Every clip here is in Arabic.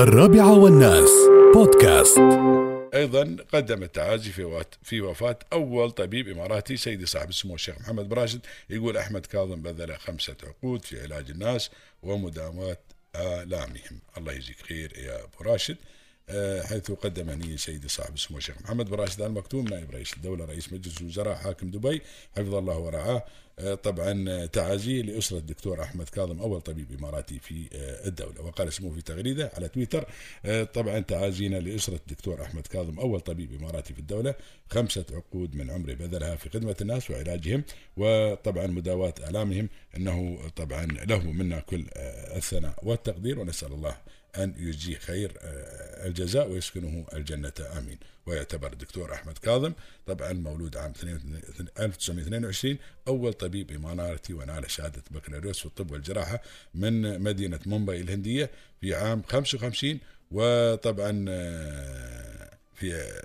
الرابعة والناس. بودكاست. أيضا قدم التعازي في وفاة أول طبيب إماراتي سيدي صاحب السمو الشيخ محمد براشد. يقول أحمد كاظم بذل خمسة عقود في علاج الناس ومداواة آلامهم. الله يجزيك خير يا أبو راشد. حيث قدم هني سيدي صاحب السمو الشيخ محمد بن راشد ال مكتوم نائب رئيس الدولة رئيس مجلس الوزراء حاكم دبي حفظه الله ورعاه. آه، طبعا آه، تعازي لأسرة الدكتور أحمد كاظم أول طبيب إماراتي في آه، الدولة وقال اسمه في تغريدة على تويتر. آه، طبعا تعازينا لأسرة الدكتور أحمد كاظم أول طبيب إماراتي في الدولة خمسة عقود من عمره بذلها في خدمة الناس وعلاجهم وطبعا مداواة آلامهم إنه طبعا له منا كل آه، الثناء والتقدير ونسأل الله أن يجزيه خير آه، الجزاء ويسكنه الجنة. آمين. ويعتبر الدكتور أحمد كاظم طبعا مولود عام 1922 أول طبيب إماراتي ونال شهادة بكالوريوس في الطب والجراحة من مدينة مومباي الهندية في عام 55 وطبعا آه، في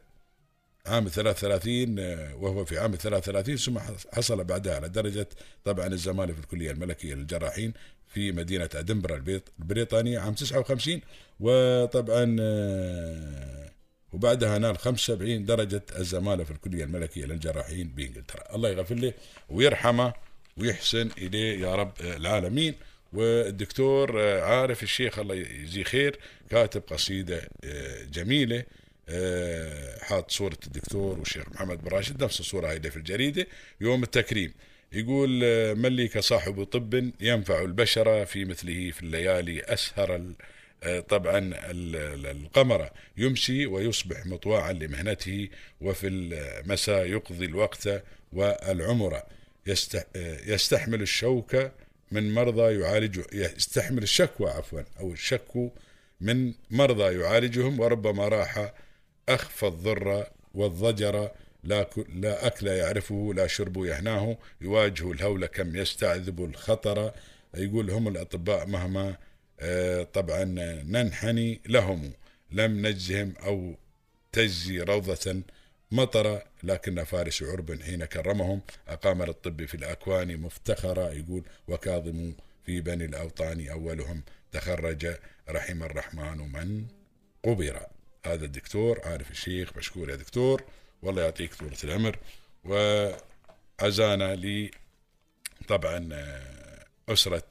عام 33 آه، وهو في عام 33 ثم حصل بعدها على درجة طبعا الزمالة في الكلية الملكية للجراحين في مدينة أدنبرا البريطانية عام 59 وطبعا آه، وبعدها نال 75 درجة الزمالة في الكلية الملكية للجراحين بإنجلترا. الله يغفر له ويرحمه ويحسن إليه يا رب العالمين. والدكتور آه، عارف الشيخ الله يجزيه خير كاتب قصيدة جميلة حاط صورة الدكتور والشيخ محمد بن راشد نفس الصورة هاي اللي في الجريدة يوم التكريم. يقول آه، من لي كصاحب طب ينفع البشر في مثله في الليالي أسهر آه، طبعا ال- ال- القمر. يمسي ويصبح مطواعا لمهنته وفي المساء يقضي الوقت والعمر. يست- آه، يستحمل الشوك من مرضى يعالج يستحمل الشكوى عفوا أو الشكو من مرضى يعالجهم وربما راح أخفى الضر والضجر لا, لا أكل يعرفه لا شرب يهناه يواجه الهول كم يستعذب الخطر. يقول هم الأطباء مهما آه، طبعا ننحني لهم لم نجزهم أو تجزي روضة مطر. لكن فارس عرب حين كرمهم أقام للطب في الأكوان مفتخرا يقول وكاظم في بني الأوطان أولهم تخرج رحم الرحمن من قبر. هذا الدكتور عارف الشيخ مشكور يا دكتور. والله يعطيك طولة العمر. وعزانا لي طبعا آه، أسرة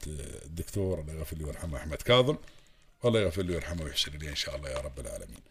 الدكتور الله يغفر له ويرحمه أحمد كاظم. والله يغفر له ويرحمه ويحسن إليه إن شاء الله يا رب العالمين.